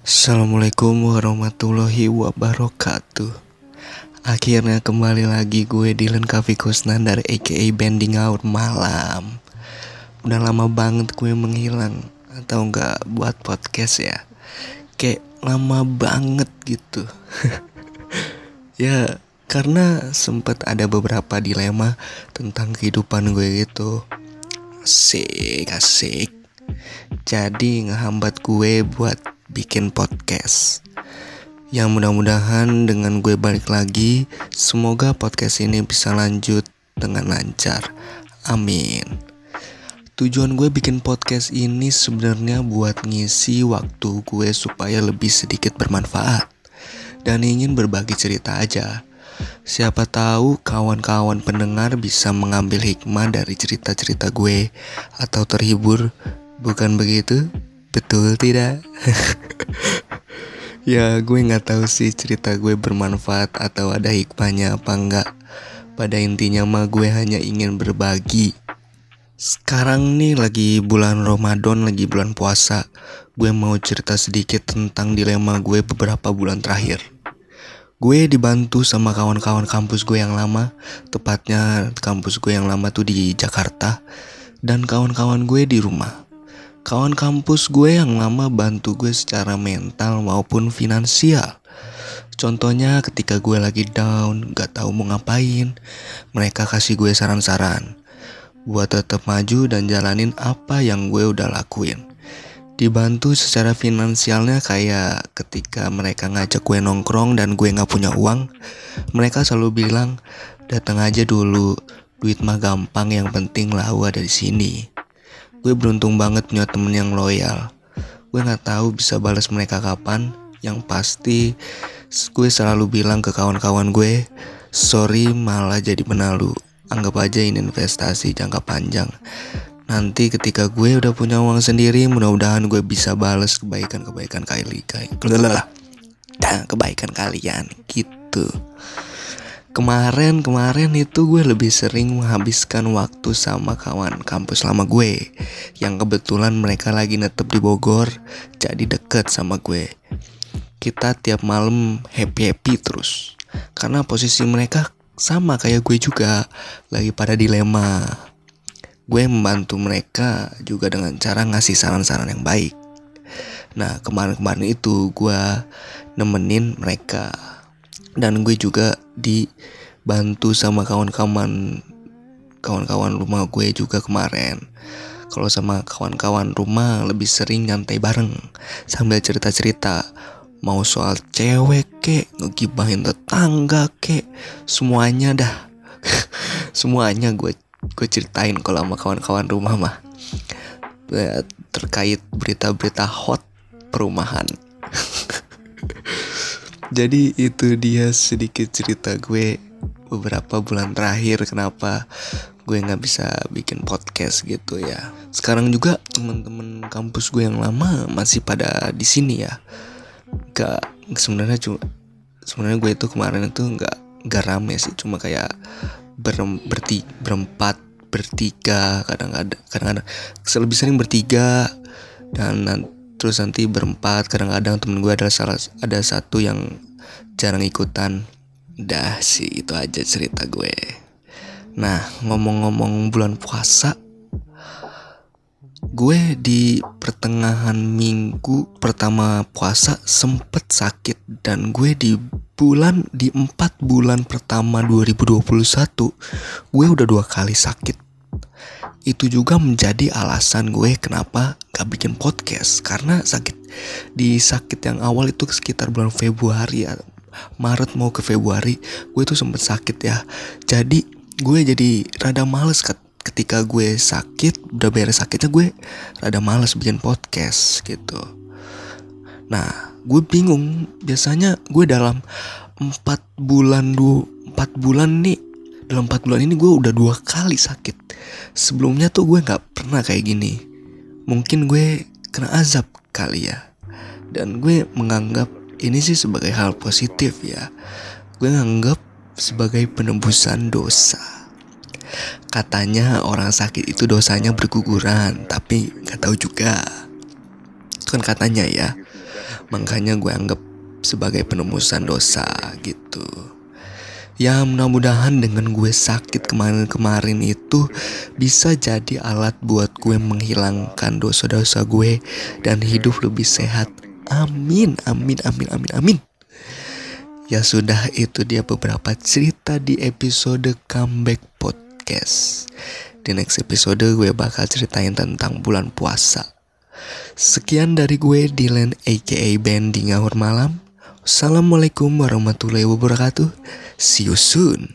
Assalamualaikum warahmatullahi wabarakatuh. Akhirnya kembali lagi gue Dylan Kavi Kusnandar aka Bending Out Malam. Udah lama banget gue menghilang Atau enggak buat podcast ya. Kayak lama banget gitu. Ya karena sempat ada beberapa dilema tentang kehidupan gue gitu. Asik asik Jadi ngehambat gue buat bikin podcast. Yang mudah-mudahan dengan gue balik lagi, semoga podcast ini bisa lanjut dengan lancar. Amin. Tujuan gue bikin podcast ini sebenarnya buat ngisi waktu gue supaya lebih sedikit bermanfaat dan ingin berbagi cerita aja. Siapa tahu kawan-kawan pendengar bisa mengambil hikmah dari cerita-cerita gue atau terhibur, bukan begitu? Betul tidak? ya gue nggak tahu sih cerita gue bermanfaat atau ada hikmahnya apa enggak. Pada intinya mah gue hanya ingin berbagi. Sekarang nih lagi bulan Ramadan, lagi bulan puasa. Gue mau cerita sedikit tentang dilema gue beberapa bulan terakhir. Gue dibantu sama kawan-kawan kampus gue yang lama, tepatnya kampus gue yang lama tuh di Jakarta, dan kawan-kawan gue di rumah. Kawan kampus gue yang lama bantu gue secara mental maupun finansial. Contohnya ketika gue lagi down, gak tahu mau ngapain, mereka kasih gue saran-saran buat tetap maju dan jalanin apa yang gue udah lakuin. Dibantu secara finansialnya kayak ketika mereka ngajak gue nongkrong dan gue gak punya uang, mereka selalu bilang datang aja dulu, duit mah gampang yang penting lah ada di sini. Gue beruntung banget punya temen yang loyal. Gue nggak tahu bisa balas mereka kapan. Yang pasti gue selalu bilang ke kawan-kawan gue, sorry malah jadi penalu. Anggap aja ini investasi jangka panjang. Nanti ketika gue udah punya uang sendiri, mudah-mudahan gue bisa balas kebaikan-kebaikan kalian. Kebaikan kalian gitu. Kemarin kemarin itu gue lebih sering menghabiskan waktu sama kawan kampus lama gue yang kebetulan mereka lagi netep di Bogor jadi deket sama gue. Kita tiap malam happy happy terus karena posisi mereka sama kayak gue juga lagi pada dilema. Gue membantu mereka juga dengan cara ngasih saran-saran yang baik. Nah kemarin-kemarin itu gue nemenin mereka dan gue juga dibantu sama kawan-kawan kawan-kawan rumah gue juga kemarin. Kalau sama kawan-kawan rumah lebih sering nyantai bareng sambil cerita-cerita. Mau soal cewek kek ngegibahin tetangga kek semuanya dah. Semuanya gue gue ceritain kalau sama kawan-kawan rumah mah. Terkait berita-berita hot perumahan Jadi itu dia sedikit cerita gue beberapa bulan terakhir kenapa gue nggak bisa bikin podcast gitu ya. Sekarang juga teman-teman kampus gue yang lama masih pada di sini ya. Gak sebenarnya cuma sebenarnya gue itu kemarin itu nggak nggak rame sih cuma kayak ber, berti, berempat bertiga kadang-kadang kadang-kadang lebih sering bertiga dan terus nanti berempat. Kadang-kadang temen gue ada salah ada satu yang jarang ikutan. Dah sih itu aja cerita gue. Nah ngomong-ngomong bulan puasa gue di pertengahan minggu pertama puasa sempet sakit dan gue di bulan di empat bulan pertama 2021 gue udah dua kali sakit itu juga menjadi alasan gue kenapa gak bikin podcast. Karena sakit di sakit yang awal itu sekitar bulan Februari ya Maret mau ke Februari gue tuh sempet sakit ya. Jadi gue jadi rada males ketika gue sakit udah beres sakitnya gue rada males bikin podcast gitu. Nah gue bingung biasanya gue dalam empat bulan dua empat bulan nih dalam 4 bulan ini gue udah dua kali sakit. Sebelumnya tuh gue gak pernah kayak gini. Mungkin gue kena azab kali ya. Dan gue menganggap ini sih sebagai hal positif ya. Gue nganggap sebagai penembusan dosa. Katanya orang sakit itu dosanya berguguran Tapi gak tahu juga. Kan katanya ya. Makanya gue anggap sebagai penemusan dosa gitu. Ya mudah-mudahan dengan gue sakit kemarin-kemarin itu bisa jadi alat buat gue menghilangkan dosa-dosa gue dan hidup lebih sehat. Amin, amin, amin, amin, amin. Ya sudah itu dia beberapa cerita di episode comeback podcast. Di next episode gue bakal ceritain tentang bulan puasa. Sekian dari gue Dylan aka Ben di Ngahur Malam. Assalamualaikum warahmatullahi wabarakatuh. See you soon.